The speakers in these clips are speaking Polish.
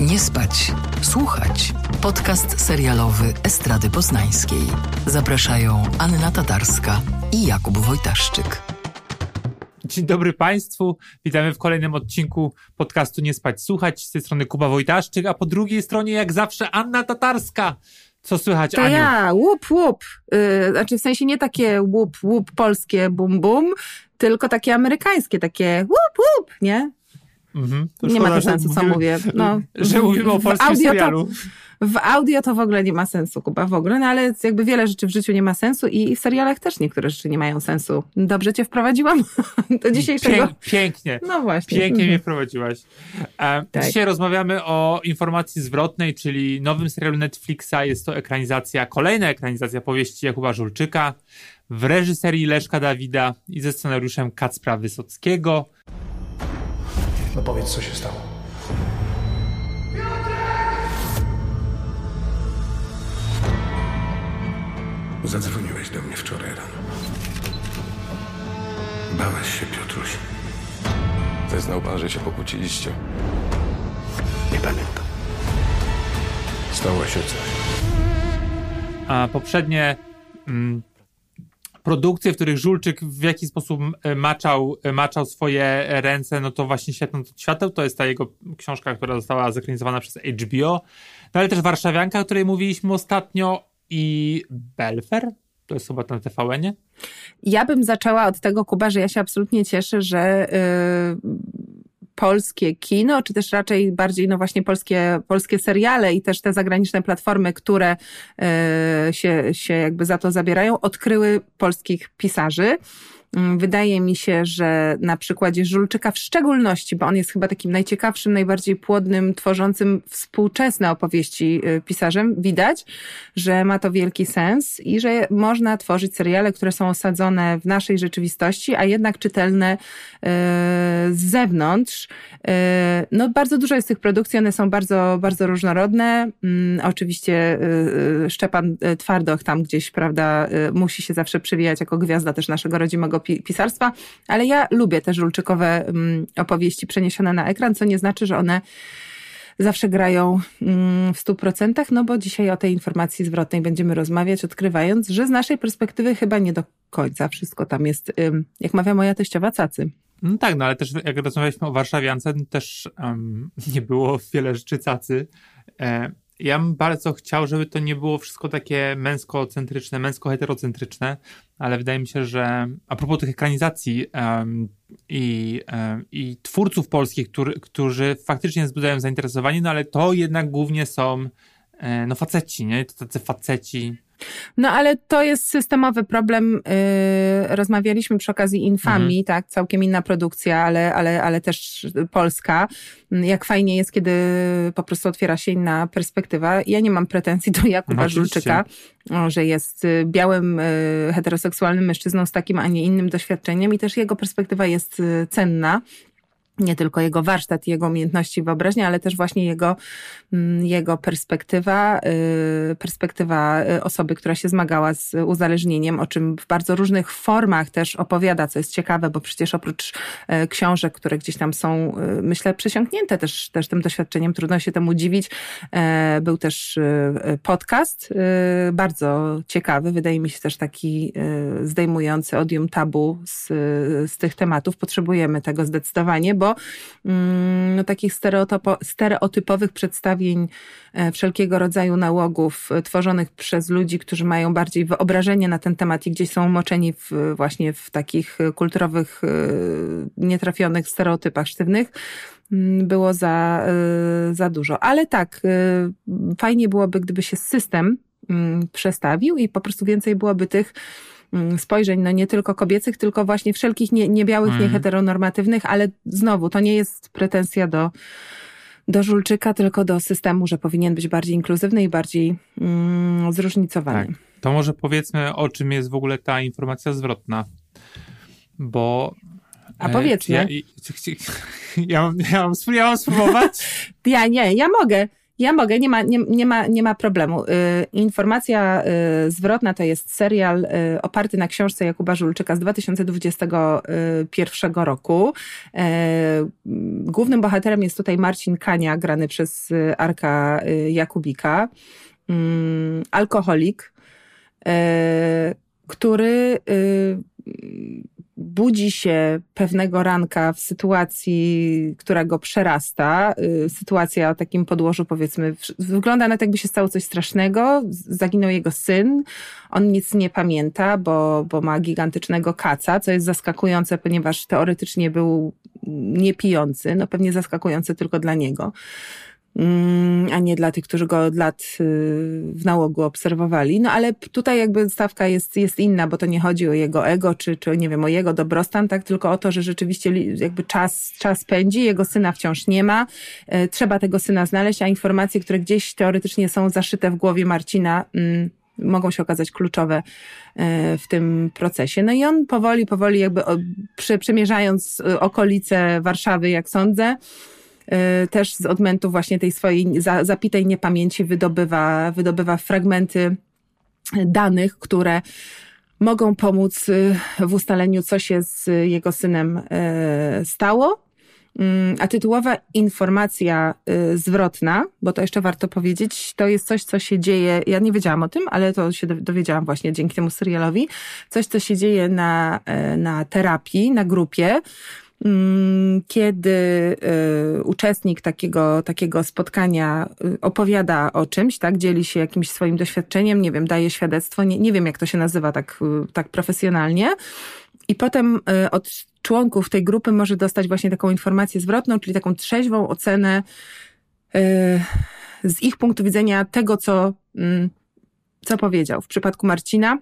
Nie spać, słuchać. Podcast serialowy Estrady Poznańskiej. Zapraszają Anna Tatarska i Jakub Wojtaszczyk. Dzień dobry Państwu. Witamy w kolejnym odcinku podcastu Nie spać, słuchać. Z tej strony Kuba Wojtaszczyk, a po drugiej stronie jak zawsze Anna Tatarska. Co słychać, To Aniu? ja, łup, łup. Yy, znaczy w sensie nie takie łup, łup polskie bum, bum, tylko takie amerykańskie, takie łup, łup, nie? Mhm. To nie ma to sensu, co mówimy- mówię. No, Że mówimy o polskim audio to- serialu. W audio to w ogóle nie ma sensu, Kuba, w ogóle, no ale jakby wiele rzeczy w życiu nie ma sensu i w serialach też niektóre rzeczy nie mają sensu. Dobrze cię wprowadziłam do dzisiejszego... Pięk, pięknie. No właśnie. Pięknie Mhm. mnie wprowadziłaś. E, Tak. Dzisiaj rozmawiamy o informacji zwrotnej, czyli nowym serialu Netflixa. Jest to ekranizacja, kolejna ekranizacja powieści Jakuba Żulczyka w reżyserii Leszka Dawida i ze scenariuszem Kacpra Wysockiego. No powiedz, co się stało. Zadzwoniłeś do mnie wczoraj rano. Bałeś się, Piotruś. Zeznał pan, że się pokłóciliście. Nie pamiętam. Stało się coś. a poprzednie mm, produkcje, w których Żulczyk w jakiś sposób e, maczał, e, maczał swoje ręce, no to właśnie Światło od świateł, to jest ta jego książka, która została zekranizowana przez HBO, no ale też Warszawianka, o której mówiliśmy ostatnio i Belfer, to jest chyba na TVN-ie. Ja bym zaczęła od tego, Kuba, że ja się absolutnie cieszę, że y, polskie kino, czy też raczej bardziej no właśnie polskie, polskie seriale i też te zagraniczne platformy, które y, się, się jakby za to zabierają, odkryły polskich pisarzy. Mm, Wydaje mi się, że na przykładzie Żulczyka w szczególności, bo on jest chyba takim najciekawszym, najbardziej płodnym, tworzącym współczesne opowieści y, pisarzem, widać, że ma to wielki sens i że można tworzyć seriale, które są osadzone w naszej rzeczywistości, a jednak czytelne y, z zewnątrz. Y, No bardzo dużo jest tych produkcji, one są bardzo, bardzo różnorodne. Mm, Oczywiście Szczepan Twardoch tam gdzieś, prawda, musi się zawsze przywijać jako gwiazda też naszego rodzimego pi- pisarstwa, ale ja lubię te żulczykowe mm, opowieści przeniesione na ekran, co nie znaczy, że one zawsze grają mm, w stu procentach, no bo dzisiaj o tej informacji zwrotnej będziemy rozmawiać, odkrywając, że z naszej perspektywy chyba nie do końca wszystko tam jest, jak mawia moja teściowa, cacy. No tak, no ale też jak rozmawialiśmy o Warszawiance, no też um, nie było wiele rzeczy cacy. E, ja bym bardzo chciał, żeby to nie było wszystko takie męskocentryczne, męsko-heterocentryczne, ale wydaje mi się, że a propos tych ekranizacji em, i, em, i twórców polskich, który, którzy faktycznie wzbudzają zainteresowanie, no ale to jednak głównie są e, no faceci, nie? To tacy faceci. No ale to jest systemowy problem. Yy, rozmawialiśmy przy okazji Infamii, tak, całkiem inna produkcja, ale, ale, ale też polska. Jak fajnie jest, kiedy po prostu otwiera się inna perspektywa. Ja nie mam pretensji do Jakuba No. Żulczyka, że jest y, białym, y, heteroseksualnym mężczyzną z takim, a nie innym doświadczeniem i też jego perspektywa jest y, cenna. Nie tylko jego warsztat, jego umiejętności wyobraźni, ale też właśnie jego, mm, jego perspektywa, y, perspektywa y, osoby, która się zmagała z uzależnieniem, o czym w bardzo różnych formach też opowiada, co jest ciekawe, bo przecież oprócz y, książek, które gdzieś tam są, myślę, przesiąknięte też, też tym doświadczeniem, trudno się temu dziwić, e, był też podcast, bardzo ciekawy, wydaje mi się też taki zdejmujący odium tabu z, z tych tematów. Potrzebujemy tego zdecydowanie, bo mm, no, takich stereotypo, stereotypowych przedstawień e, wszelkiego rodzaju nałogów e, tworzonych przez ludzi, którzy mają bardziej wyobrażenie na ten temat i gdzieś są umoczeni w, właśnie w takich kulturowych, e, nietrafionych stereotypach sztywnych, mm, było za, za dużo. Ale tak, fajnie byłoby, gdyby się system mm, przestawił i po prostu więcej byłoby tych spojrzeń, no nie tylko kobiecych, tylko właśnie wszelkich nie, niebiałych, Mhm. nieheteronormatywnych, ale znowu, to nie jest pretensja do, do Żulczyka, tylko do systemu, że powinien być bardziej inkluzywny i bardziej mm, zróżnicowany. Tak. To może powiedzmy, o czym jest w ogóle ta informacja zwrotna. Bo. A e, powiedzmy. Ja, i- ja, ja, mam, ja mam spróbować? Ja nie, ja mogę. Ja mogę, nie ma, nie, nie ma, nie ma problemu. Y, informacja y, zwrotna to jest serial y, oparty na książce Jakuba Żulczyka z 2021 roku. Głównym bohaterem jest tutaj Marcin Kania, grany przez Arka Jakubika. Mm, alkoholik, który budzi się pewnego ranka w sytuacji, która go przerasta. Y, sytuacja o takim podłożu, powiedzmy, wygląda na to, jakby się stało coś strasznego. Zaginął jego syn. On nic nie pamięta, bo, bo ma gigantycznego kaca, co jest zaskakujące, ponieważ teoretycznie był niepijący. No pewnie zaskakujące tylko dla niego. Mm, a nie dla tych, którzy go od lat y, w nałogu obserwowali. No ale tutaj jakby stawka jest, jest inna, bo to nie chodzi o jego ego, czy, czy nie wiem, o jego dobrostan, tak, tylko o to, że rzeczywiście jakby czas, czas pędzi, jego syna wciąż nie ma, e, trzeba tego syna znaleźć, a informacje, które gdzieś teoretycznie są zaszyte w głowie Marcina, mm, mogą się okazać kluczowe e, w tym procesie. No i on powoli, powoli jakby przemierzając e, okolice Warszawy, jak sądzę, też z odmętu właśnie tej swojej zapitej niepamięci wydobywa, wydobywa fragmenty danych, które mogą pomóc y, w ustaleniu, co się z jego synem y, stało. Mm, a tytułowa informacja zwrotna, bo to jeszcze warto powiedzieć, to jest coś, co się dzieje. Ja nie wiedziałam o tym, ale to się dowiedziałam właśnie dzięki temu serialowi. Coś, co się dzieje na, na terapii, na grupie. Mm, kiedy y, uczestnik takiego, takiego spotkania y, opowiada o czymś, tak, dzieli się jakimś swoim doświadczeniem, nie wiem, daje świadectwo, nie, nie wiem jak to się nazywa tak, y, tak profesjonalnie. I potem od członków tej grupy może dostać właśnie taką informację zwrotną, czyli taką trzeźwą ocenę z ich punktu widzenia tego, co, mm, co powiedział. W przypadku Marcina,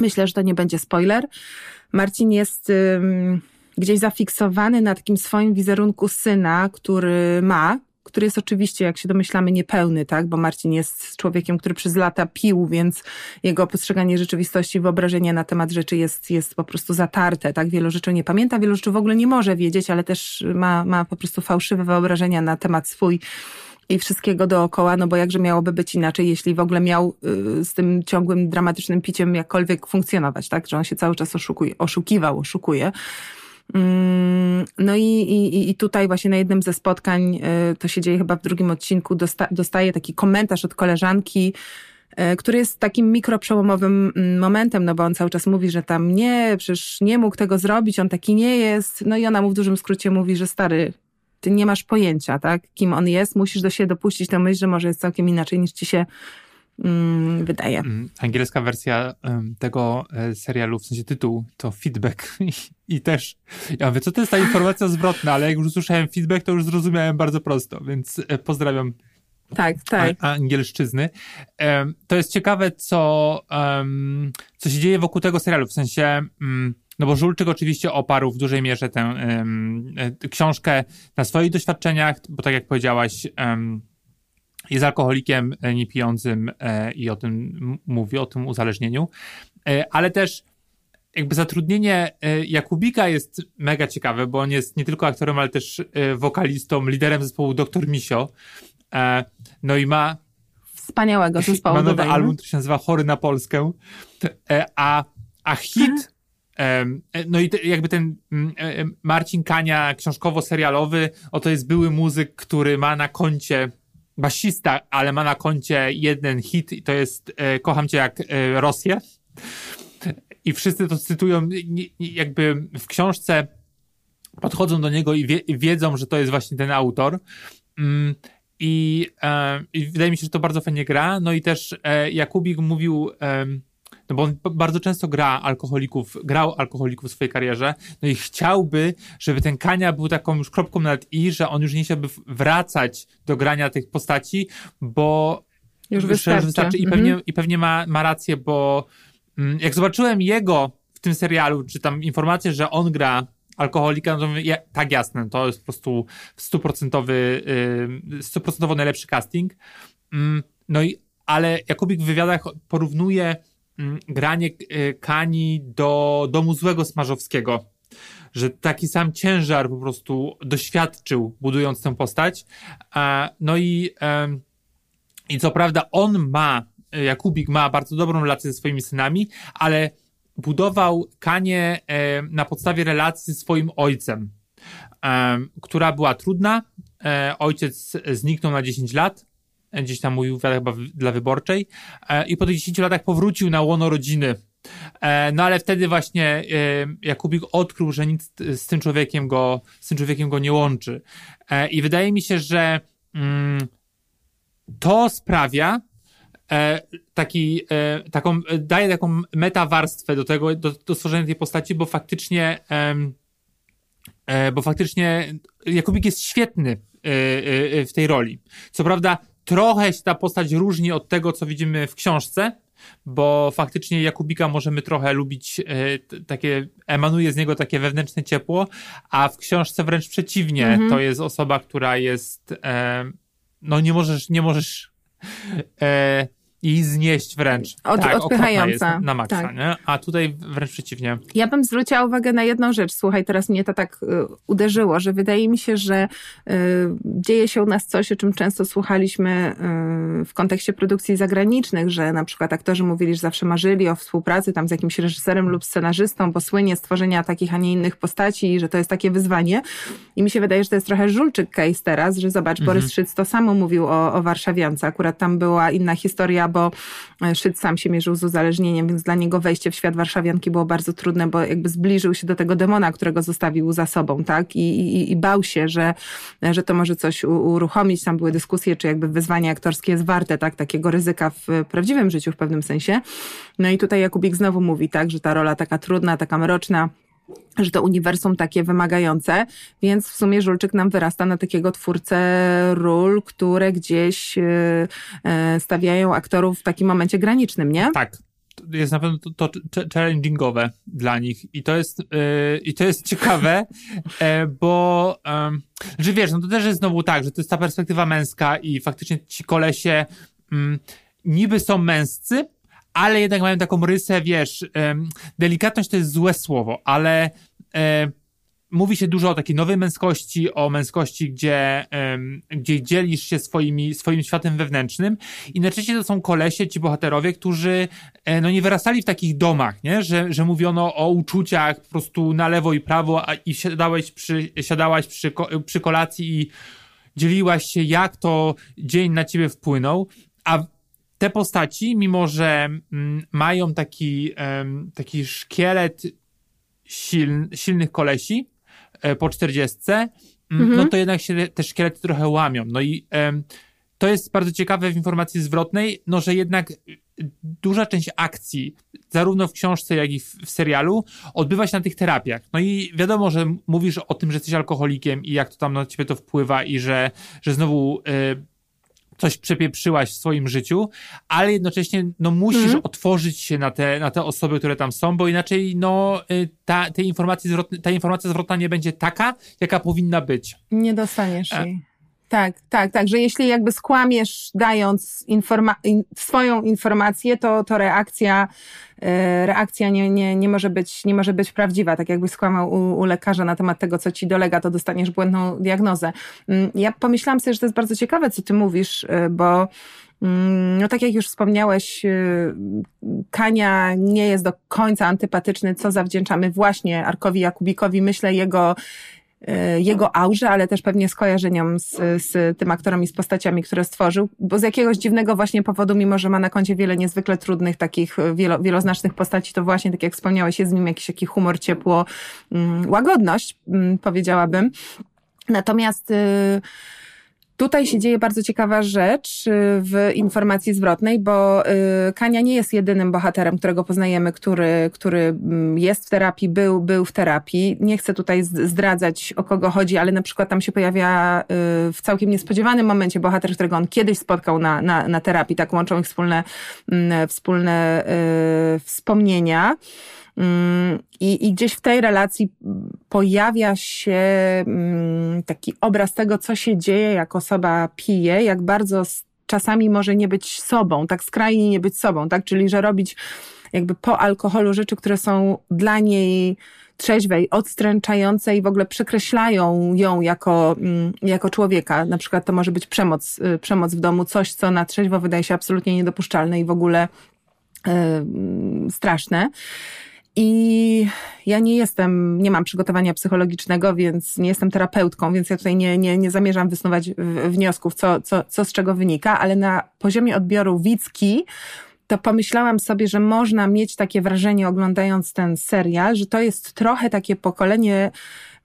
myślę, że to nie będzie spoiler. Marcin jest gdzieś zafiksowany na takim swoim wizerunku syna, który ma, który jest oczywiście, jak się domyślamy, niepełny, tak? Bo Marcin jest człowiekiem, który przez lata pił, więc jego postrzeganie rzeczywistości, wyobrażenie na temat rzeczy jest, jest po prostu zatarte, tak? Wielu rzeczy nie pamięta, wielu rzeczy w ogóle nie może wiedzieć, ale też ma, ma po prostu fałszywe wyobrażenia na temat swój i wszystkiego dookoła, no bo jakże miałoby być inaczej, jeśli w ogóle miał y, z tym ciągłym, dramatycznym piciem jakkolwiek funkcjonować, tak? Że on się cały czas oszukuje, oszukiwał, oszukuje. Mm, no i, i, i tutaj właśnie na jednym ze spotkań, y, to się dzieje chyba w drugim odcinku, dosta, dostaje taki komentarz od koleżanki, y, który jest takim mikroprzełomowym mm, momentem, no bo on cały czas mówi, że tam nie, przecież nie mógł tego zrobić, on taki nie jest. No i ona mu w dużym skrócie mówi, że stary, ty nie masz pojęcia, tak, kim on jest, musisz do siebie dopuścić tę myśl, że może jest całkiem inaczej niż ci się wydaje. Mm, angielska wersja tego e, serialu, w sensie tytuł, to feedback. I, I, też, ja mówię, co to jest ta informacja zwrotna, ale jak już usłyszałem feedback, to już zrozumiałem bardzo prosto, więc e, pozdrawiam tak, tak. angielszczyzny. To jest ciekawe, co, co się dzieje wokół tego serialu, w sensie, mm, no bo Żulczyk oczywiście oparł w dużej mierze tę e, książkę na swoich doświadczeniach, bo tak jak powiedziałaś, jest alkoholikiem e, niepijącym e, i o tym mówi, o tym uzależnieniu, e, ale też jakby zatrudnienie Jakubika jest mega ciekawe, bo on jest nie tylko aktorem, ale też wokalistą, liderem zespołu Dr. Misio. No i ma wspaniałego zespołu. Ma nowy album, który się nazywa Chory na Polskę. A, a hit, no i jakby ten Marcin Kania książkowo-serialowy, oto jest były muzyk, który ma na koncie basista, ale ma na koncie jeden hit i to jest e, Kocham cię jak e, Rosję. I wszyscy to cytują jakby w książce podchodzą do niego i, wie, wiedzą, że to jest właśnie ten autor. Mm, i, e, I wydaje mi się, że to bardzo fajnie gra. No i też Jakubik mówił no bo on bardzo często gra alkoholików, grał alkoholików w swojej karierze, no i chciałby, żeby ten Kania był taką już kropką nad i, że on już nie chciałby wracać do grania tych postaci, bo już wystarczy. wystarczy. I mhm. pewnie, i pewnie ma, ma rację, bo mm, jak zobaczyłem jego w tym serialu, czy tam informację, że on gra alkoholika, no to mówię, tak jasne, to jest po prostu stuprocentowy, stuprocentowo najlepszy casting. Mm, no i, ale Jakubik w wywiadach porównuje granie e, Kani do domu złego Smarzowskiego. Że taki sam ciężar po prostu doświadczył, budując tę postać. No i I co prawda on ma, Jakubik ma bardzo dobrą relację ze swoimi synami, ale budował Kanie e, na podstawie relacji ze swoim ojcem, e, która była trudna. E, ojciec zniknął na 10 lat, gdzieś tam mówił chyba dla wyborczej, i po tych 10 latach powrócił na łono rodziny. No ale wtedy właśnie Jakubik odkrył, że nic z tym człowiekiem go, z tym człowiekiem go nie łączy. I wydaje mi się, że mm, to sprawia, e, taki, e, taką, daje taką metawarstwę do tego, do, do stworzenia tej postaci, bo faktycznie, e, bo faktycznie Jakubik jest świetny e, e, w tej roli. Co prawda, trochę się ta postać różni od tego, co widzimy w książce, bo faktycznie Jakubika możemy trochę lubić, e, takie, emanuje z niego takie wewnętrzne ciepło, a w książce wręcz przeciwnie, mhm. to jest osoba, która jest, no nie możesz, nie możesz e, i znieść wręcz. Od, tak, odpychająca. na maksa, tak. nie? A tutaj wręcz przeciwnie. Ja bym zwróciła uwagę na jedną rzecz. Słuchaj, teraz mnie to tak y, uderzyło, że wydaje mi się, że y, dzieje się u nas coś, o czym często słuchaliśmy y, w kontekście produkcji zagranicznych, że na przykład aktorzy mówili, że zawsze marzyli o współpracy tam z jakimś reżyserem lub scenarzystą, bo słynie stworzenia takich, a nie innych postaci i że to jest takie wyzwanie. I mi się wydaje, że to jest trochę żulczyk case teraz, że zobacz, mhm. Borys Szyc to samo mówił o, o Warszawiance. Akurat tam była inna historia, bo e, Szyd sam się mierzył z uzależnieniem, więc dla niego wejście w świat warszawianki było bardzo trudne, bo jakby zbliżył się do tego demona, którego zostawił za sobą, tak? I, i, i bał się, że, że to może coś uruchomić. Tam były dyskusje, czy jakby wyzwanie aktorskie jest warte, tak? Takiego ryzyka w prawdziwym życiu w pewnym sensie. No i tutaj Jakubik znowu mówi, tak? Że ta rola taka trudna, taka mroczna, że to uniwersum takie wymagające, więc w sumie Żulczyk nam wyrasta na takiego twórcę ról, które gdzieś e, e, stawiają aktorów w takim momencie granicznym, nie? Tak. Jest na pewno to, to challengingowe dla nich i to jest, yy, i to jest ciekawe, bo yy, że wiesz, no to też jest znowu tak, że to jest ta perspektywa męska i faktycznie ci kolesie mm, niby są męscy, ale jednak mają taką rysę, wiesz, delikatność to jest złe słowo, ale mówi się dużo o takiej nowej męskości, o męskości, gdzie, gdzie dzielisz się swoimi, swoim światem wewnętrznym i najczęściej to są kolesie, ci bohaterowie, którzy e, no nie wyrastali w takich domach, nie? Że, że mówiono o uczuciach po prostu na lewo i prawo a, i siadałeś przy, siadałaś przy, przy kolacji i dzieliłaś się, jak to dzień na ciebie wpłynął, a te postaci, mimo że mm, mają taki, taki szkielet siln, silnych kolesi e, po czterdziestce, mm, mhm. no to jednak się te szkielety trochę łamią. No i to jest bardzo ciekawe w informacji zwrotnej, no że jednak duża część akcji, zarówno w książce, jak i w, w, serialu, odbywa się na tych terapiach. No i wiadomo, że mówisz o tym, że jesteś alkoholikiem i jak to tam na ciebie to wpływa i że, że znowu y, coś przepieprzyłaś w swoim życiu, ale jednocześnie no, musisz mm. otworzyć się na te, na te osoby, które tam są, bo inaczej no, y, ta, te informacje zwrotne, ta informacja zwrotna nie będzie taka, jaka powinna być. Nie dostaniesz e, jej. Tak, tak, tak, że jeśli jakby skłamiesz dając informa in, swoją informację, to, to reakcja, yy, reakcja nie, nie, nie, może być, nie może być prawdziwa. Tak jakbyś skłamał u, u, lekarza na temat tego, co ci dolega, to dostaniesz błędną diagnozę. Yy, ja pomyślałam sobie, że to jest bardzo ciekawe, co ty mówisz, yy, bo mm, no tak jak już wspomniałeś, y, Kania nie jest do końca antypatyczny, co zawdzięczamy właśnie Arkowi Jakubikowi. Myślę jego E, jego aurze, ale też pewnie skojarzeniom z, z tym aktorem i z postaciami, które stworzył, bo z jakiegoś dziwnego właśnie powodu, mimo że ma na koncie wiele niezwykle trudnych, takich wielo, wieloznacznych postaci, to właśnie, tak jak wspomniałeś, jest z nim jakiś taki humor, ciepło, mm, łagodność, mm, powiedziałabym. Natomiast y, Tutaj się dzieje bardzo ciekawa rzecz y, w informacji zwrotnej, bo y, Kania nie jest jedynym bohaterem, którego poznajemy, który, który mm, jest w terapii, był, był w terapii. Nie chcę tutaj zdradzać, o kogo chodzi, ale na przykład tam się pojawia y, w całkiem niespodziewanym momencie bohater, którego on kiedyś spotkał na, na, na terapii. Tak łączą ich wspólne, mm, wspólne wspomnienia. Mm, I, I gdzieś w tej relacji pojawia się mm, taki obraz tego, co się dzieje, jak osoba pije, jak bardzo czasami może nie być sobą, tak skrajnie nie być sobą, tak? Czyli, że robić jakby po alkoholu rzeczy, które są dla niej trzeźwej, odstręczające i w ogóle przekreślają ją jako, mm, jako człowieka. Na przykład to może być przemoc, y, przemoc w domu, coś, co na trzeźwo wydaje się absolutnie niedopuszczalne i w ogóle yy, straszne. I ja nie jestem, nie mam przygotowania psychologicznego, więc nie jestem terapeutką, więc ja tutaj nie, nie, nie zamierzam wysnuwać wniosków, co, co, co z czego wynika, ale na poziomie odbioru widzki to pomyślałam sobie, że można mieć takie wrażenie, oglądając ten serial, że to jest trochę takie pokolenie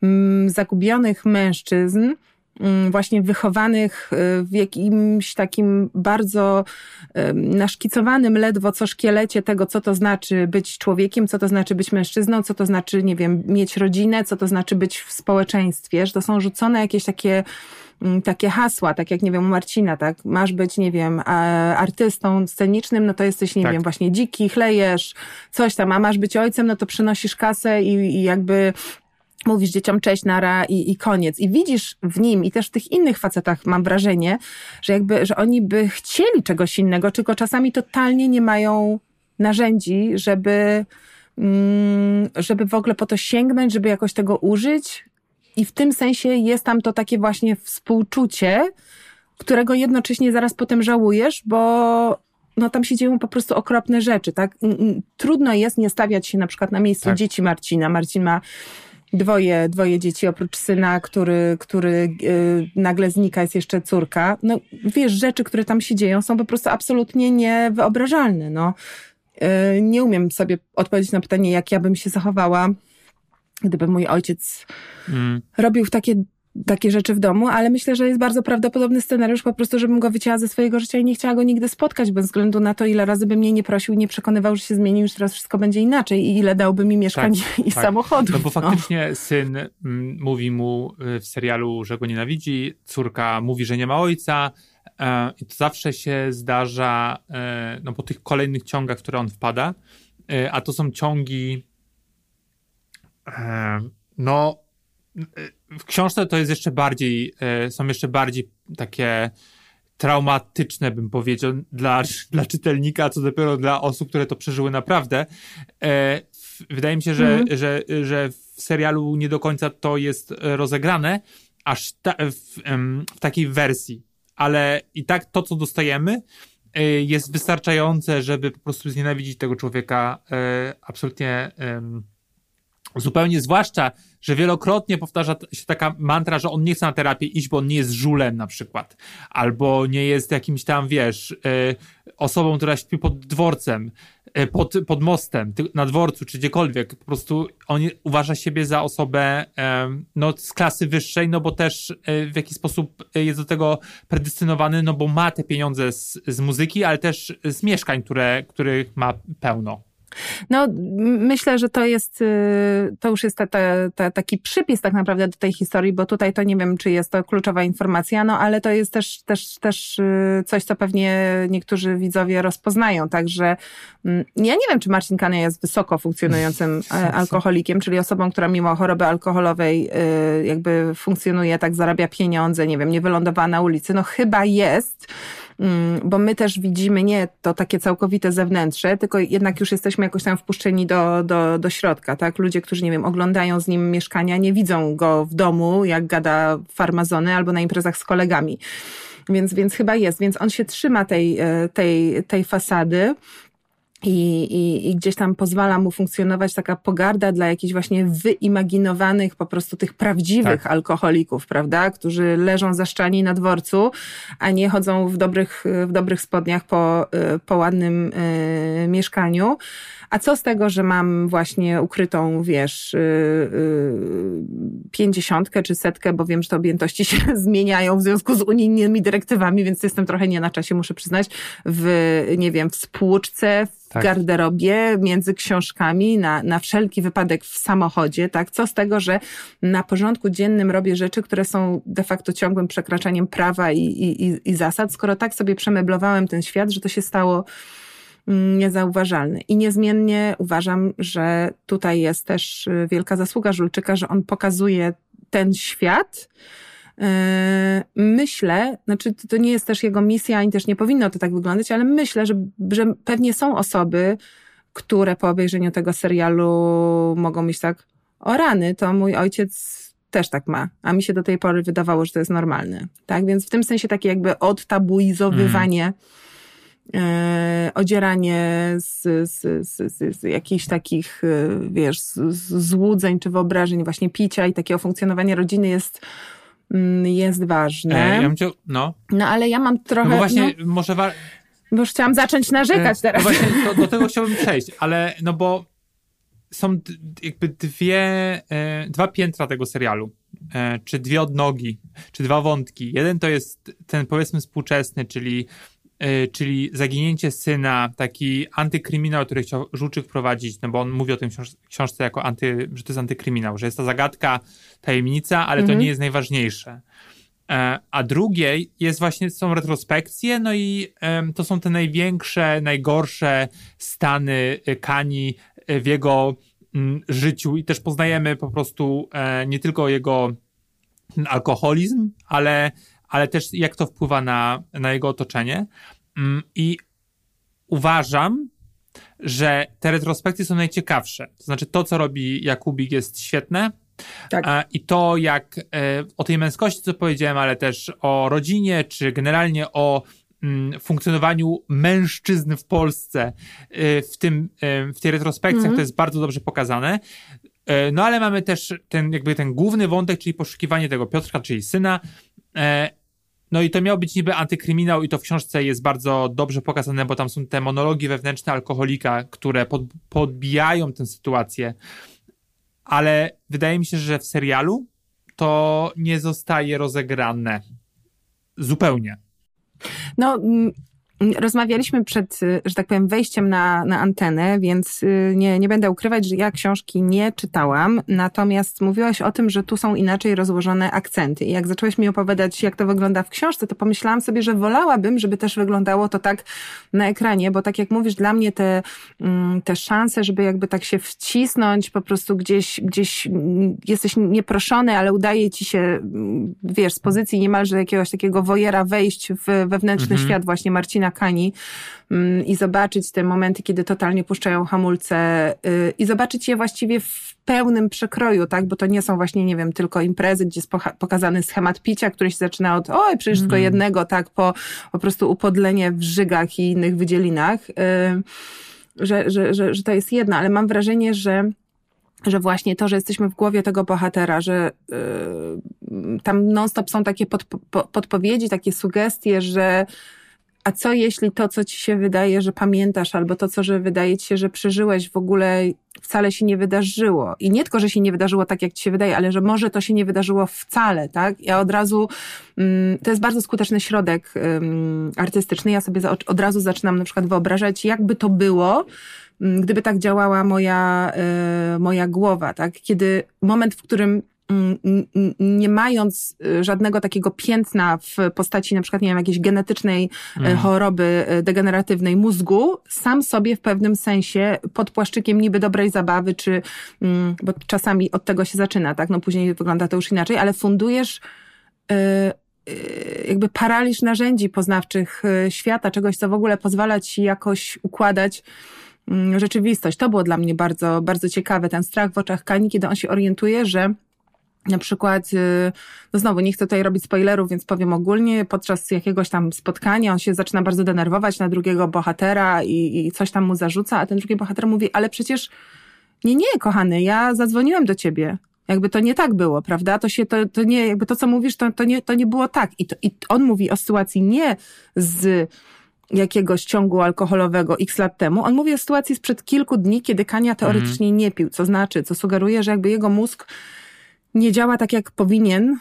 mm, zagubionych mężczyzn, właśnie wychowanych y, w jakimś takim bardzo naszkicowanym ledwo co szkielecie tego, co to znaczy być człowiekiem, co to znaczy być mężczyzną, co to znaczy, nie wiem, mieć rodzinę, co to znaczy być w społeczeństwie, że to są rzucone jakieś takie Mm, takie hasła, tak jak, nie wiem, u Marcina, tak, masz być, nie wiem, artystą scenicznym, no to jesteś, nie tak. wiem, właśnie dziki, chlejesz, coś tam, a masz być ojcem, no to przynosisz kasę i, i jakby mówisz dzieciom cześć, nara i, i koniec. I widzisz w nim i też w tych innych facetach mam wrażenie, że jakby, że oni by chcieli czegoś innego, tylko czasami totalnie nie mają narzędzi, żeby, mm, żeby w ogóle po to sięgnąć, żeby jakoś tego użyć, i w tym sensie jest tam to takie właśnie współczucie, którego jednocześnie zaraz potem żałujesz, bo no tam się dzieją po prostu okropne rzeczy, tak? Trudno jest nie stawiać się na przykład na miejscu tak. dzieci Marcina. Marcin ma dwoje, dwoje dzieci, oprócz syna, który, który yy, nagle znika, jest jeszcze córka. No wiesz, rzeczy, które tam się dzieją są po prostu absolutnie niewyobrażalne, no. Yy, nie umiem sobie odpowiedzieć na pytanie, jak ja bym się zachowała gdyby mój ojciec mm. robił takie, takie rzeczy w domu, ale myślę, że jest bardzo prawdopodobny scenariusz po prostu, żebym go wycięła ze swojego życia i nie chciała go nigdy spotkać, bez względu na to, ile razy by mnie nie prosił, nie przekonywał, że się zmienił, że teraz wszystko będzie inaczej i ile dałby mi mieszkań tak, i tak. samochodu. No bo no. faktycznie no. syn mm, mówi mu y, w serialu, że go nienawidzi, córka mówi, że nie ma ojca, e, i to zawsze się zdarza e, no, po tych kolejnych ciągach, które on wpada, e, a to są ciągi no, w książce to jest jeszcze bardziej, e, są jeszcze bardziej takie traumatyczne, bym powiedział, dla, dla czytelnika, co dopiero dla osób, które to przeżyły naprawdę. E, wydaje mi się, że, mm. że, że w serialu nie do końca to jest rozegrane, aż ta, w, w takiej wersji. Ale i tak to, co dostajemy, e, jest wystarczające, żeby po prostu znienawidzić tego człowieka absolutnie Zupełnie zwłaszcza, że wielokrotnie powtarza się taka mantra, że on nie chce na terapię iść, bo on nie jest żulem na przykład. Albo nie jest jakimś tam, wiesz, y, osobą, która śpi pod dworcem, y, pod, pod mostem, na dworcu, czy gdziekolwiek. Po prostu on uważa siebie za osobę y, no, z klasy wyższej, no bo też w jakiś sposób jest do tego predystynowany, no bo ma te pieniądze z, z muzyki, ale też z mieszkań, które, których ma pełno. No, myślę, że to jest, y, to już jest ta, ta, ta, taki przypis tak naprawdę do tej historii, bo tutaj to nie wiem, czy jest to kluczowa informacja, no ale to jest też, też, też y, coś, co pewnie niektórzy widzowie rozpoznają, także mm, ja nie wiem, czy Marcin Kania jest wysoko funkcjonującym e, alkoholikiem, czyli osobą, która mimo choroby alkoholowej y, jakby funkcjonuje, tak zarabia pieniądze, nie wiem, nie wylądowała na ulicy, no chyba jest, bo my też widzimy nie to takie całkowite zewnętrzne, tylko jednak już jesteśmy jakoś tam wpuszczeni do, do, do środka, tak? Ludzie, którzy, nie wiem, oglądają z nim mieszkania, nie widzą go w domu, jak gada farmazony albo na imprezach z kolegami. Więc, więc chyba jest, więc on się trzyma tej, e, tej, tej fasady. I, i, I gdzieś tam pozwala mu funkcjonować taka pogarda dla jakichś właśnie wyimaginowanych, po prostu tych prawdziwych tak. alkoholików, prawda? Którzy leżą zaszczani na dworcu, a nie chodzą w dobrych, w dobrych spodniach po, po ładnym y, mieszkaniu. A co z tego, że mam właśnie ukrytą, wiesz, y, y, pięćdziesiątkę czy setkę, bo wiem, że te objętości się zmieniają w związku z unijnymi dyrektywami, więc jestem trochę nie na czasie, muszę przyznać, w, nie wiem, w spłuczce, tak. garderobie, między książkami, na, na wszelki wypadek w samochodzie, tak? Co z tego, że na porządku dziennym robię rzeczy, które są de facto ciągłym przekraczaniem prawa i, i, i zasad, skoro tak sobie przemeblowałem ten świat, że to się stało mm, niezauważalne. I niezmiennie uważam, że tutaj jest też y, wielka zasługa Żulczyka, że on pokazuje ten świat, myślę, znaczy to nie jest też jego misja, ani też nie powinno to tak wyglądać, ale myślę, że, że pewnie są osoby, które po obejrzeniu tego serialu mogą mieć tak, o rany, to mój ojciec też tak ma, a mi się do tej pory wydawało, że to jest normalne. Tak, więc w tym sensie takie jakby odtabuizowywanie mm e, odzieranie z, z, z, z, jakichś takich, e, wiesz, złudzeń czy wyobrażeń właśnie picia i takiego funkcjonowania rodziny jest jest ważne. E, ja no. no ale ja mam trochę... No właśnie, no, może... Wa- bo już chciałam zacząć narzekać e, teraz. No właśnie, do, do tego chciałbym przejść, ale no bo są jakby dwie, e, dwa piętra tego serialu, e, czy dwie odnogi, czy dwa wątki. Jeden to jest ten powiedzmy współczesny, czyli czyli zaginięcie syna, taki antykryminał, który chciał Żuczyk prowadzić, no bo on mówi o tym książce jako anty, że to jest antykryminał, że jest ta zagadka, tajemnica, ale mhm. to nie jest najważniejsze. E, a drugie jest właśnie, są retrospekcje, no i to są te największe, najgorsze stany e, Kani w jego życiu i też poznajemy po prostu nie tylko jego alkoholizm, ale ale też jak to wpływa na, na jego otoczenie. Mm, I uważam, że te retrospekcje są najciekawsze. To znaczy, to, co robi Jakubik, jest świetne. Tak. I to, jak e, o tej męskości, co powiedziałem, ale też o rodzinie, czy generalnie o mm, funkcjonowaniu mężczyzn w Polsce e, w, tym, e, w tej retrospekcjach, -hmm. to jest bardzo dobrze pokazane. No ale mamy też ten, jakby ten główny wątek, czyli poszukiwanie tego Piotrka, czyli syna. No i to miał być niby antykryminał i to w książce jest bardzo dobrze pokazane, bo tam są te monologi wewnętrzne alkoholika, które pod, podbijają tę sytuację. Ale wydaje mi się, że w serialu to nie zostaje rozegrane zupełnie. No, Rozmawialiśmy przed, y, że tak powiem, wejściem na, na antenę, więc y, nie, nie będę ukrywać, że ja książki nie czytałam, natomiast mówiłaś o tym, że tu są inaczej rozłożone akcenty. I jak zaczęłaś mi opowiadać, jak to wygląda w książce, to pomyślałam sobie, że wolałabym, żeby też wyglądało to tak na ekranie, bo tak jak mówisz, dla mnie te, mm, te szanse, żeby jakby tak się wcisnąć, po prostu gdzieś, gdzieś mm, jesteś nieproszony, ale udaje ci się, mm, wiesz, z pozycji niemalże jakiegoś takiego wojera wejść w wewnętrzny mhm. świat właśnie Marcina Kani mm, i zobaczyć te momenty, kiedy totalnie puszczają hamulce y, i zobaczyć je właściwie w pełnym przekroju, tak? Bo to nie są właśnie, nie wiem, tylko imprezy, gdzie jest pokazany schemat picia, który się zaczyna od oj, przecież tylko mm. jednego, tak? Po po prostu upodlenie w żygach i innych wydzielinach. Y, że, że, że, że to jest jedna, ale mam wrażenie, że że właśnie to, że jesteśmy w głowie tego bohatera, że yy, tam non-stop są takie podpo podpowiedzi, takie sugestie, że a co jeśli to, co ci się wydaje, że pamiętasz, albo to, co że wydaje ci się, że przeżyłeś, w ogóle wcale się nie wydarzyło? I nie tylko, że się nie wydarzyło tak, jak ci się wydaje, ale że może to się nie wydarzyło wcale, tak? Ja od razu, mm, to jest bardzo skuteczny środek artystyczny. Ja sobie od razu zaczynam na przykład wyobrażać, jakby to było, mm, gdyby tak działała moja, y, moja głowa, tak? Kiedy moment, w którym nie mając y, żadnego takiego piętna w postaci na przykład, nie wiem, jakiejś genetycznej mm. choroby y, degeneratywnej mózgu, sam sobie w pewnym sensie pod płaszczykiem niby dobrej zabawy, czy, mm, bo czasami od tego się zaczyna, tak, no później wygląda to już inaczej, ale fundujesz jakby paraliż narzędzi poznawczych świata, czegoś, co w ogóle pozwala ci jakoś układać mm, rzeczywistość. To było dla mnie bardzo, bardzo ciekawe, ten strach w oczach Kani, kiedy on się orientuje, że na przykład, y, no znowu nie chcę tutaj robić spoilerów, więc powiem ogólnie, podczas jakiegoś tam spotkania on się zaczyna bardzo denerwować na drugiego bohatera i, i coś tam mu zarzuca, a ten drugi bohater mówi, ale przecież nie, nie, kochany, ja zadzwoniłem do ciebie. Jakby to nie tak było, prawda? To się, to, to nie, jakby to, co mówisz, to, to, nie, to nie było tak. I, to, I on mówi o sytuacji nie z jakiegoś ciągu alkoholowego x lat temu. On mówi o sytuacji sprzed kilku dni, kiedy Kania teoretycznie mhm. nie pił, co znaczy, co sugeruje, że jakby jego mózg nie działa tak, jak powinien.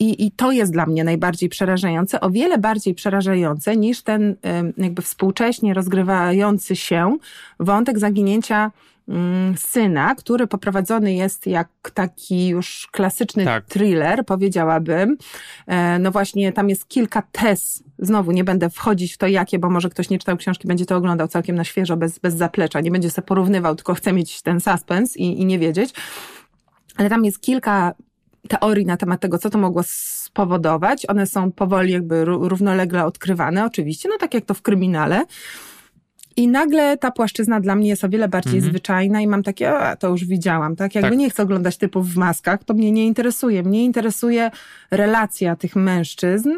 I, I to jest dla mnie najbardziej przerażające, o wiele bardziej przerażające niż ten jakby współcześnie rozgrywający się wątek zaginięcia mm, syna, który poprowadzony jest jak taki już klasyczny tak. thriller, powiedziałabym. E, no właśnie, tam jest kilka tez. Znowu nie będę wchodzić w to jakie, bo może ktoś nie czytał książki, będzie to oglądał całkiem na świeżo, bez, bez zaplecza. Nie będzie sobie porównywał, tylko chce mieć ten suspens i, i nie wiedzieć ale tam jest kilka teorii na temat tego, co to mogło spowodować. One są powoli jakby równolegle odkrywane, oczywiście, no tak jak to w kryminale. I nagle ta płaszczyzna dla mnie jest o wiele bardziej mhm. zwyczajna i mam takie, a to już widziałam, tak? Jakby tak. nie chcę oglądać typów w maskach, to mnie nie interesuje. Mnie interesuje relacja tych mężczyzn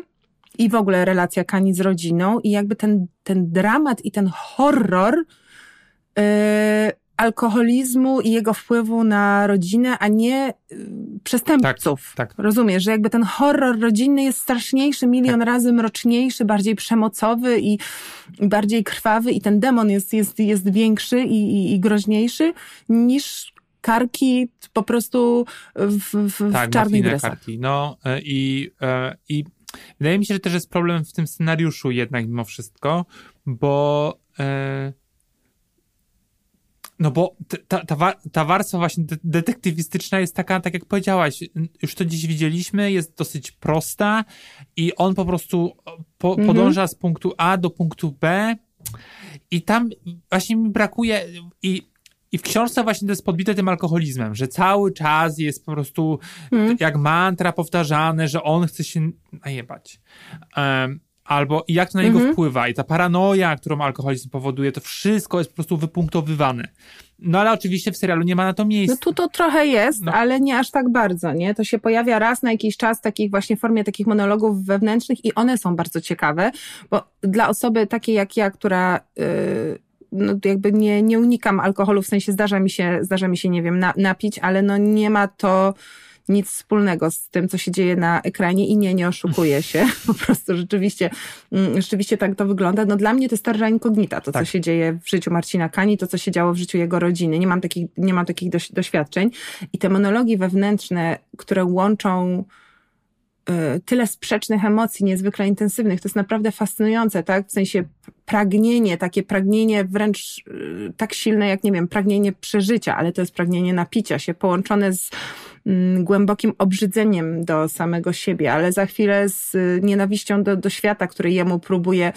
i w ogóle relacja Kani z rodziną i jakby ten, ten dramat i ten horror yy, alkoholizmu i jego wpływu na rodzinę, a nie y, przestępców. Tak, tak. Rozumiesz, że jakby ten horror rodzinny jest straszniejszy, milion tak. razy mroczniejszy, bardziej przemocowy i bardziej krwawy i ten demon jest, jest, jest większy i, i, i groźniejszy niż karki po prostu w, w, tak, w czarnych dresach. karki. No e, i, e, i wydaje mi się, że też jest problem w tym scenariuszu jednak mimo wszystko, bo e, no bo ta, ta, ta warstwa właśnie detektywistyczna jest taka, tak jak powiedziałaś, już to dziś widzieliśmy, jest dosyć prosta i on po prostu po, mhm. podąża z punktu A do punktu B i tam właśnie mi brakuje i i w książce właśnie to jest podbite tym alkoholizmem, że cały czas jest po prostu mhm. jak mantra powtarzane, że on chce się najebać. Um, albo jak to na niego mhm. wpływa i ta paranoja, którą alkoholizm powoduje, to wszystko jest po prostu wypunktowywane. No ale oczywiście w serialu nie ma na to miejsca. No tu to trochę jest, no. ale nie aż tak bardzo, nie? To się pojawia raz na jakiś czas w takich właśnie formie takich monologów wewnętrznych i one są bardzo ciekawe, bo dla osoby takiej jak ja, która yy, no jakby nie, nie unikam alkoholu, w sensie zdarza mi się, zdarza mi się, nie wiem, na, napić, ale no nie ma to nic wspólnego z tym, co się dzieje na ekranie i nie, nie oszukuję się. Po prostu rzeczywiście, mm, rzeczywiście tak to wygląda. No dla mnie to jest terra incognita, to tak. co się dzieje w życiu Marcina Kani, to co się działo w życiu jego rodziny. Nie mam takich, nie mam takich doświadczeń. I te monologi wewnętrzne, które łączą y, tyle sprzecznych emocji, niezwykle intensywnych. To jest naprawdę fascynujące, tak? W sensie pragnienie, takie pragnienie wręcz y, tak silne, jak nie wiem, pragnienie przeżycia, ale to jest pragnienie napicia się, połączone z głębokim obrzydzeniem do samego siebie, ale za chwilę z y, nienawiścią do, do świata, który jemu próbuje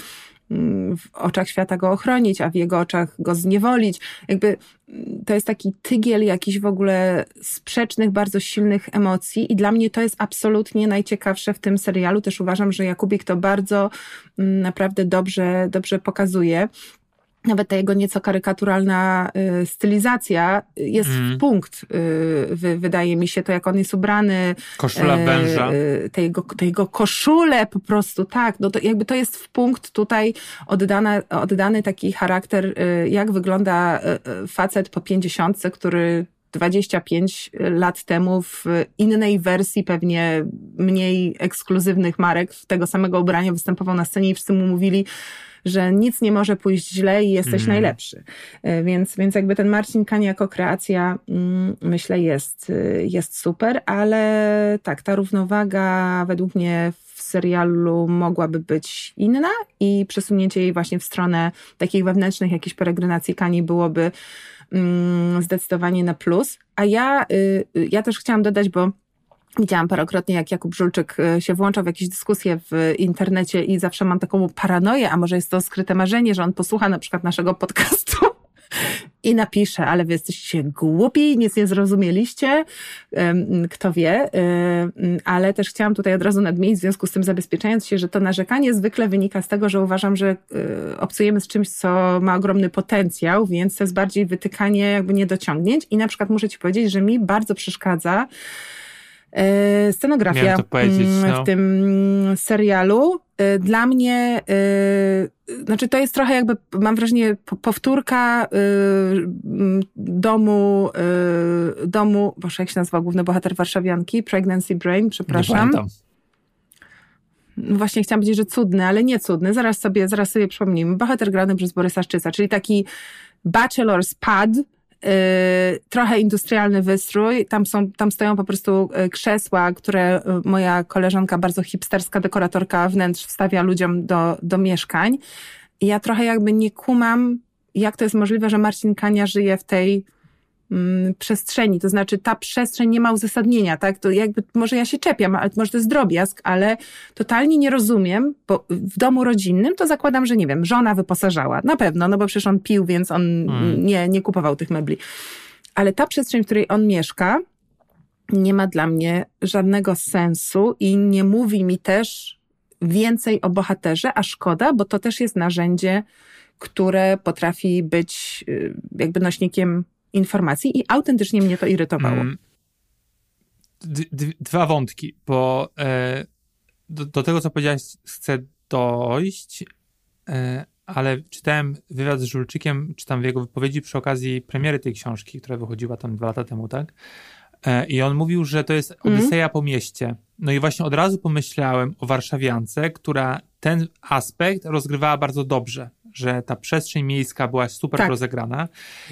mm, w oczach świata go ochronić, a w jego oczach go zniewolić. Jakby mm, to jest taki tygiel jakichś w ogóle sprzecznych, bardzo silnych emocji i dla mnie to jest absolutnie najciekawsze w tym serialu. Też uważam, że Jakubik to bardzo naprawdę dobrze, dobrze pokazuje nawet ta jego nieco karykaturalna y, stylizacja jest mm. w punkt, y, wydaje mi się, to jak on jest ubrany. Koszula y, węża. Te jego, te jego koszule po prostu, tak, no to jakby to jest w punkt tutaj oddana, oddany taki charakter, jak wygląda facet po pięćdziesiątce, który 25 lat temu w innej wersji, pewnie mniej ekskluzywnych marek tego samego ubrania występował na scenie i wszyscy mu mówili, że nic nie może pójść źle i jesteś mm. najlepszy. E, więc, więc jakby ten Marcin Kań jako kreacja mm, myślę jest, e, jest super, ale tak, ta równowaga według mnie w serialu mogłaby być inna i przesunięcie jej właśnie w stronę takich wewnętrznych jakichś peregrinacji Kani byłoby mm, zdecydowanie na plus. A ja, y, y, ja też chciałam dodać, bo Widziałam parokrotnie, jak Jakub Żulczyk e, się włączał w jakieś dyskusje w internecie i zawsze mam taką paranoję, a może jest to skryte marzenie, że on posłucha na przykład naszego podcastu i napisze, ale wy jesteście głupi, nic nie zrozumieliście, kto wie, ale też chciałam tutaj od razu nadmienić, w związku z tym zabezpieczając się, że to narzekanie zwykle wynika z tego, że uważam, że e, obcujemy z czymś, co ma ogromny potencjał, więc to jest bardziej wytykanie jakby niedociągnięć i na przykład muszę ci powiedzieć, że mi bardzo przeszkadza, scenografia mm, no. w tym serialu. E, dla mnie, e, znaczy to jest trochę jakby, mam wrażenie, powtórka domu, domu, boże, jak się nazywa główny bohater warszawianki? Pregnancy Brain, przepraszam. No właśnie chciałam powiedzieć, że cudny, ale nie cudny. Zaraz sobie, zaraz sobie przypomnijmy. Bohater grany przez Borysa Szczyca, czyli taki bachelor's pad, trochę industrialny wystrój. Tam, są, tam stoją po prostu y, krzesła, które y, moja koleżanka, bardzo hipsterska dekoratorka wnętrz wstawia ludziom do, do mieszkań. I ja trochę jakby nie kumam, jak to jest możliwe, że Marcin Kania żyje w tej przestrzeni, to znaczy ta przestrzeń nie ma uzasadnienia, tak? To jakby, może ja się czepiam, ale może to jest drobiazg, ale totalnie nie rozumiem, bo w domu rodzinnym to zakładam, że nie wiem, żona wyposażała, na pewno, no bo przecież on pił, więc on hmm. nie, nie kupował tych mebli. Ale ta przestrzeń, w której on mieszka, nie ma dla mnie żadnego sensu i nie mówi mi też więcej o bohaterze, a szkoda, bo to też jest narzędzie, które potrafi być y, jakby nośnikiem informacji i autentycznie mnie to irytowało. Mm. Dwa wątki, bo e, do, do, tego, co powiedziałeś, chcę dojść, e, ale czytałem wywiad z Żulczykiem, czytam w jego wypowiedzi przy okazji premiery tej książki, która wychodziła tam dwa lata temu, tak? E, I on mówił, że to jest mhm. Odyseja mm. po mieście. No i właśnie od razu pomyślałem o Warszawiance, która ten aspekt rozgrywała bardzo dobrze, że ta przestrzeń miejska była super tak. rozegrana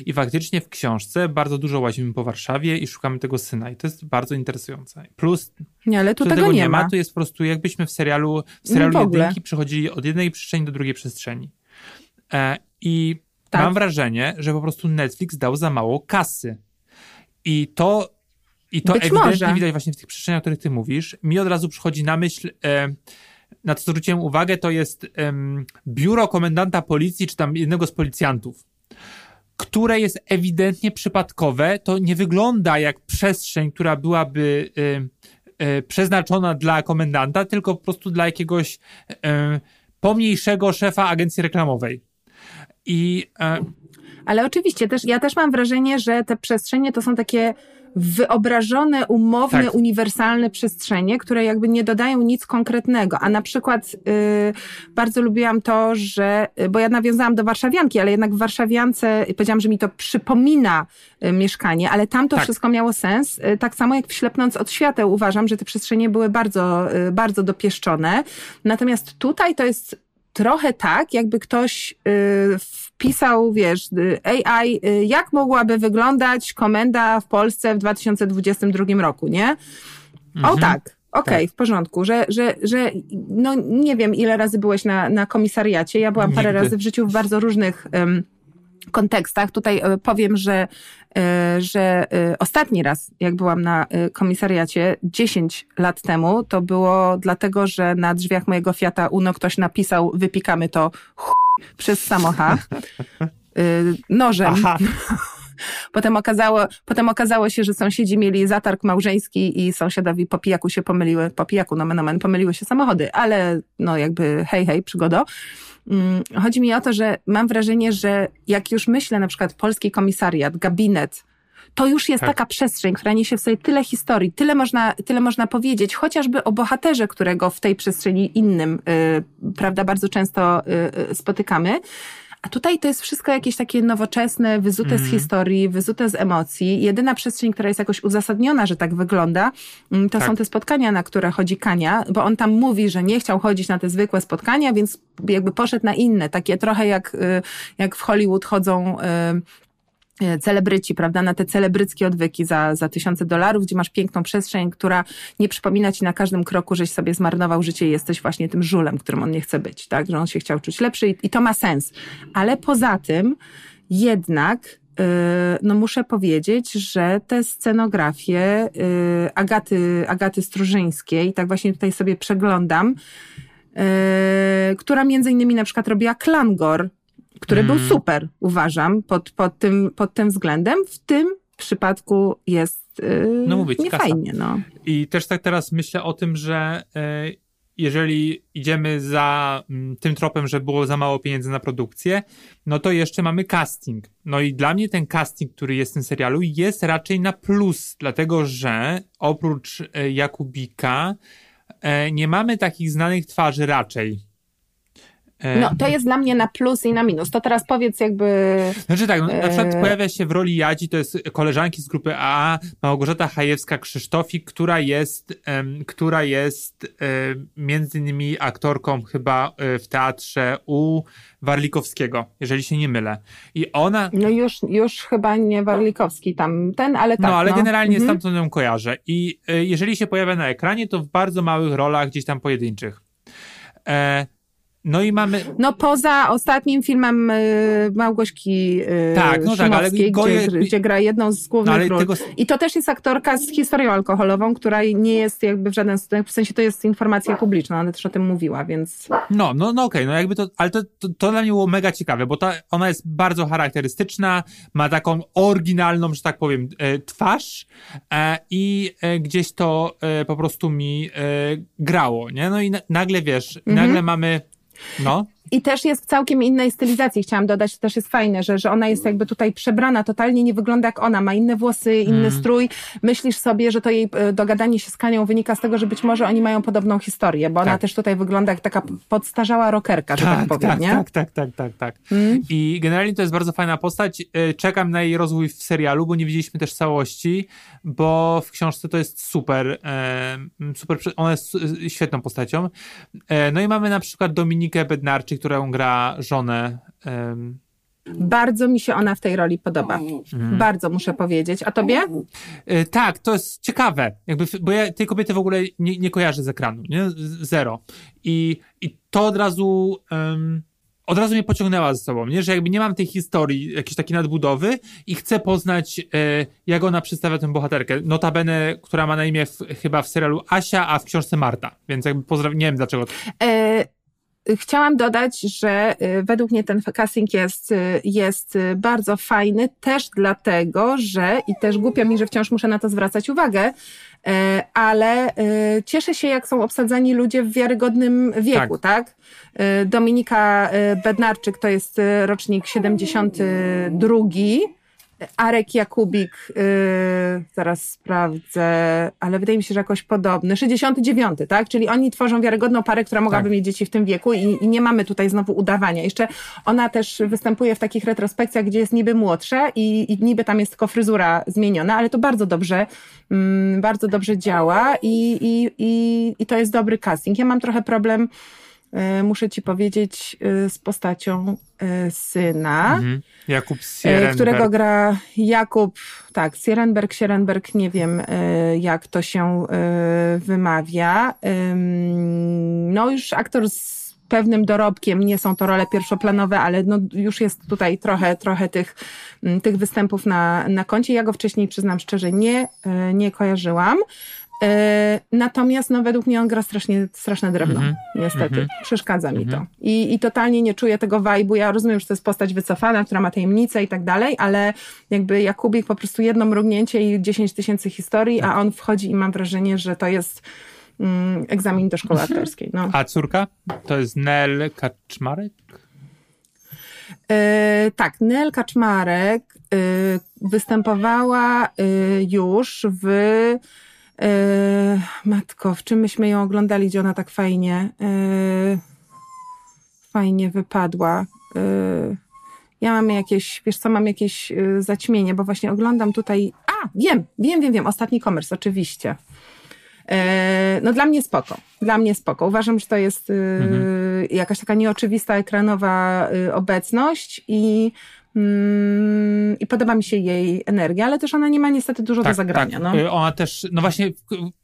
i faktycznie w książce bardzo dużo łazimy po Warszawie i szukamy tego syna i to jest bardzo interesujące. Plus, nie, ale tu tego, tego, nie ma. To jest po prostu jakbyśmy w serialu, w serialu w jedynki przechodzili od jednej przestrzeni do drugiej przestrzeni. E, I tak. mam wrażenie, że po prostu Netflix dał za mało kasy. I to i to Być ewidentnie może. widać właśnie w tych przestrzeniach, o których ty mówisz. Mi od razu przychodzi na myśl, e, na co zwróciłem uwagę, to jest e, biuro komendanta policji, czy tam jednego z policjantów, które jest ewidentnie przypadkowe. To nie wygląda jak przestrzeń, która byłaby e przeznaczona dla komendanta, tylko po prostu dla jakiegoś e, pomniejszego szefa agencji reklamowej. I ale oczywiście też ja też mam wrażenie, że te przestrzenie to są takie wyobrażone, umowne, tak. uniwersalne przestrzenie, które jakby nie dodają nic konkretnego. A na przykład y, bardzo lubiłam to, że, y, bo ja nawiązałam do warszawianki, ale jednak w warszawiance powiedziałam, że mi to przypomina y, mieszkanie, ale tam to tak. wszystko miało sens. Y, tak samo jak w Ślepnąc od świateł uważam, że te przestrzenie były bardzo, y, bardzo dopieszczone. Natomiast tutaj to jest trochę tak, jakby ktoś y, wpisał, wiesz, AI, y, jak mogłaby wyglądać komenda w Polsce w 2022 roku, nie? Mhm. O tak. Okej, okay, tak. w porządku, że, że, że no nie wiem, ile razy byłeś na, na komisariacie. Ja byłam Nigdy. parę razy w życiu w bardzo różnych um, kontekstach. Tutaj e, powiem, że, e, że e, ostatni raz, jak byłam na komisariacie 10 lat temu, to było dlatego, że na drzwiach mojego Fiata Uno ktoś napisał wypikamy to przez samocha nożem. Aha. Potem okazało, potem okazało się, że sąsiedzi mieli zatarg małżeński i sąsiadowi po pijaku się pomyliły, po pijaku, no men, pomyliły się samochody, ale no jakby hej, hej, przygodo. Mm, chodzi mi o to, że mam wrażenie, że jak już myślę na przykład polski komisariat, gabinet, to już jest tak. taka przestrzeń, która niesie w sobie tyle historii, tyle można, tyle można powiedzieć, chociażby o bohaterze, którego w tej przestrzeni innym, yy, prawda, bardzo często yy, spotykamy. A tutaj to jest wszystko jakieś takie nowoczesne, wyzute mm. z mhm. historii, wyzute z emocji. Jedyna przestrzeń, która jest jakoś uzasadniona, że tak wygląda, mm, to tak. są te spotkania, na które chodzi Kania, bo on tam mówi, że nie chciał chodzić na te zwykłe spotkania, więc jakby poszedł na inne, takie trochę jak, y, jak w Hollywood chodzą y, celebryci, prawda, na te celebryckie odwyki za, za tysiące dolarów, gdzie masz piękną przestrzeń, która nie przypomina ci na każdym kroku, żeś sobie zmarnował życie i jesteś właśnie tym żulem, którym on nie chce być, tak, że on się chciał czuć lepszy i, i to ma sens. Ale poza tym jednak yy, no muszę powiedzieć, że te scenografie yy, Agaty, Agaty Strużyńskiej, tak właśnie tutaj sobie przeglądam, yy, która między innymi na przykład robiła Klangor, który był mm. super, uważam, pod, pod, tym, pod tym względem. W tym przypadku jest yy, no mówię, niefajnie. No. I też tak teraz myślę o tym, że yy, jeżeli idziemy za yy, tym tropem, że było za mało pieniędzy na produkcję, no to jeszcze mamy casting. No i dla mnie ten casting, który jest w tym serialu, jest raczej na plus, dlatego że oprócz yy, Jakubika yy, nie mamy takich znanych twarzy raczej no, to jest dla mnie na plus i na minus. To teraz powiedz jakby... Znaczy tak, no, na przykład e, pojawia się w roli Jadzi, to jest koleżanki z grupy AA, Małgorzata Hajewska-Krzysztofik, która jest, która jest um, między innymi aktorką chyba w teatrze u Warlikowskiego, jeżeli się nie mylę. I ona... No już, już chyba nie Warlikowski tam ten, ale tak. No, ale no. generalnie mhm. stamtąd ją kojarzę. I jeżeli się pojawia na ekranie, to w bardzo małych rolach, gdzieś tam pojedynczych. E, no i mamy. No poza ostatnim filmem y, Małgośki y, Tak, no tak, ale Szymowskiej, Goje- gdzie, gdzie gra jedną z głównych No, ról. tego- I to też jest aktorka z historią alkoholową, która nie jest jakby w żaden w sensie to jest informacja publiczna, ona też o tym mówiła, więc No, no, no okej, no jakby to, ale to, to, to dla mnie było mega ciekawe, bo ta, ona jest bardzo charakterystyczna, ma taką oryginalną, że tak powiem, e, twarz e, i e, gdzieś to po prostu mi grało, nie? No i na, nagle wiesz, Mhm. nagle mamy, no, I też jest w całkiem innej stylizacji, chciałam dodać, to też jest fajne, że, że ona jest jakby tutaj przebrana, totalnie nie wygląda jak ona, ma inne włosy, inny Mm. strój. Myślisz sobie, że to jej e, dogadanie się z Kanią wynika z tego, że być może oni mają podobną historię, bo ona Tak. też tutaj wygląda jak taka podstarzała rockerka, że tak, powiem, tak, nie? tak, tak, tak, tak, tak. I generalnie to jest bardzo fajna postać. E, Czekam na jej rozwój w serialu, bo nie widzieliśmy też całości, bo w książce to jest super, e, super, ona jest świetną postacią. No i mamy na przykład Dominikę Bednarczyk, którą gra żonę. em, Bardzo mi się ona w tej roli podoba. Mhm. Bardzo muszę powiedzieć. A tobie? E, Tak, to jest ciekawe, jakby, bo ja tej kobiety w ogóle nie, nie kojarzę z ekranu, nie? Zero. I, i to od razu, em, od razu mnie pociągnęła ze sobą, nie? Że jakby nie mam tej historii, jakiejś takiej nadbudowy i chcę poznać, e, jak ona przedstawia tę bohaterkę. Notabene, która ma na imię w, chyba w serialu Asia, a w książce Marta. Więc jakby pozdrawiam, nie wiem dlaczego. E, Chciałam dodać, że e, według mnie ten casting jest, e, jest e, bardzo fajny, też dlatego, że, i też głupio mi, że wciąż muszę na to zwracać uwagę, e, ale cieszę się, jak są obsadzani ludzie w wiarygodnym wieku, tak? E, Dominika Bednarczyk to jest rocznik 72. Arek Jakubik, yy, zaraz sprawdzę, ale wydaje mi się, że jakoś podobny. 69, tak? Czyli oni tworzą wiarygodną parę, która mogłaby Tak. mieć dzieci w tym wieku i, i nie mamy tutaj znowu udawania. Jeszcze ona też występuje w takich retrospekcjach, gdzie jest niby młodsza i, i niby tam jest tylko fryzura zmieniona, ale to bardzo dobrze, mm, bardzo dobrze działa i, i, i, i to jest dobry casting. Ja mam trochę problem, muszę ci powiedzieć, yy, z postacią yy, syna. Mhm. Jakub E, Sierenberg. którego gra Jakub, tak, Sierenberg, Sierenberg, nie wiem e, jak to się e, wymawia. Ym, No już aktor z pewnym dorobkiem, nie są to role pierwszoplanowe, ale no już jest tutaj trochę, trochę tych, tych występów na, na koncie. Ja go wcześniej, przyznam szczerze, nie, e, nie kojarzyłam. E, Natomiast no, według mnie on gra strasznie, straszne drewno, Mhm. niestety. Mhm. Przeszkadza mi to. I, I totalnie nie czuję tego vibe'u. Ja rozumiem, że to jest postać wycofana, która ma tajemnicę i tak dalej, ale jakby Jakubik po prostu jedno mrugnięcie i 10 tysięcy historii, a on wchodzi i mam wrażenie, że to jest mm, egzamin do szkoły aktorskiej. No. A córka? To jest Nel Kaczmarek? E, tak, Nel Kaczmarek e, występowała e, już w e, Matko, w czym myśmy ją oglądali, gdzie ona tak fajnie e, fajnie wypadła. E, ja mam jakieś, wiesz co, mam jakieś zaćmienie, bo właśnie oglądam tutaj, a, wiem, wiem, wiem, wiem, Ostatni Commerce, oczywiście. No dla mnie spoko. Dla mnie spoko. Uważam, że to jest y, jakaś taka nieoczywista ekranowa obecność i, mm, i podoba mi się jej energia, ale też ona nie ma niestety dużo do zagrania. Tak. No. Y, Ona też, no właśnie,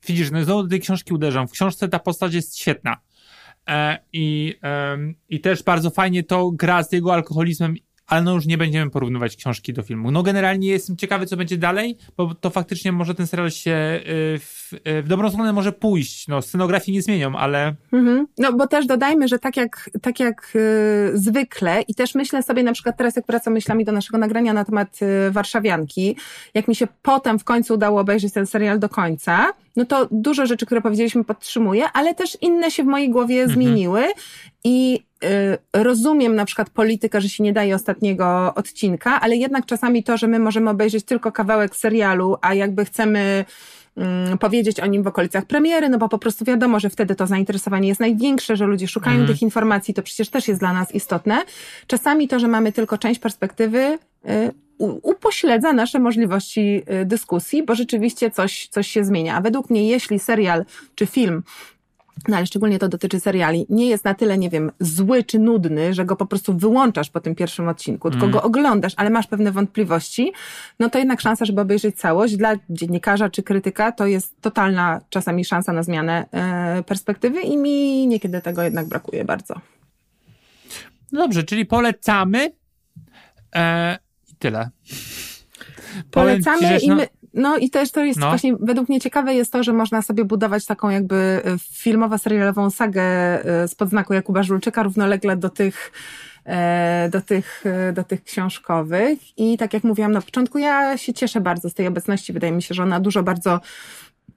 widzisz, no znowu do tej książki uderzam. W książce ta postać jest świetna. E, i, em, I też bardzo fajnie to gra z jego alkoholizmem, ale no już nie będziemy porównywać książki do filmu. No generalnie jestem ciekawy, co będzie dalej, bo to faktycznie może ten serial się y, w, y, w dobrą stronę może pójść. No scenografii nie zmienią, ale Mhm. No bo też dodajmy, że tak jak, tak jak y, zwykle i też myślę sobie na przykład teraz, jak wracam myślami do naszego nagrania na temat y, Warszawianki, jak mi się potem w końcu udało obejrzeć ten serial do końca, no to dużo rzeczy, które powiedzieliśmy podtrzymuję, ale też inne się w mojej głowie zmieniły i rozumiem na przykład politykę, że się nie daje ostatniego odcinka, ale jednak czasami to, że my możemy obejrzeć tylko kawałek serialu, a jakby chcemy mm, powiedzieć o nim w okolicach premiery, no bo po prostu wiadomo, że wtedy to zainteresowanie jest największe, że ludzie szukają tych informacji, to przecież też jest dla nas istotne. Czasami to, że mamy tylko część perspektywy, y, upośledza nasze możliwości y, dyskusji, bo rzeczywiście coś, coś się zmienia. A według mnie, jeśli serial czy film no ale szczególnie to dotyczy seriali, nie jest na tyle, nie wiem, zły czy nudny, że go po prostu wyłączasz po tym pierwszym odcinku, tylko go oglądasz, ale masz pewne wątpliwości, no to jednak szansa, żeby obejrzeć całość dla dziennikarza czy krytyka, to jest totalna czasami szansa na zmianę e, perspektywy i mi niekiedy tego jednak brakuje bardzo. No dobrze, czyli polecamy e, i tyle. Ci, Polecamy że i no- my, no i też to jest No. właśnie, według mnie ciekawe jest to, że można sobie budować taką jakby e, filmowo-serialową sagę e, spod znaku Jakuba Żulczyka równolegle do tych e, do tych, do tych książkowych i tak jak mówiłam na początku, ja się cieszę bardzo z tej obecności. Wydaje mi się, że ona dużo bardzo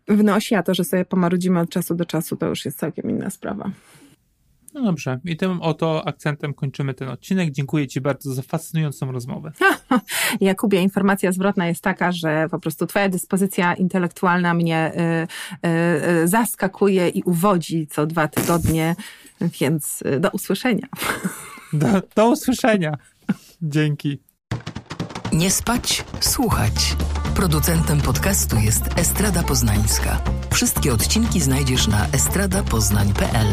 wnosi, a to, że sobie pomarudzimy od czasu do czasu, to już jest całkiem inna sprawa. No dobrze, i tym oto akcentem kończymy ten odcinek. Dziękuję Ci bardzo za fascynującą rozmowę. Jakubie, informacja zwrotna jest taka, że po prostu twoja dyspozycja intelektualna mnie y, y, y, zaskakuje i uwodzi co dwa tygodnie, więc y, do usłyszenia. Do, do usłyszenia. Dzięki. Nie spać, słuchać. Producentem podcastu jest Estrada Poznańska. Wszystkie odcinki znajdziesz na estradapoznań.pl.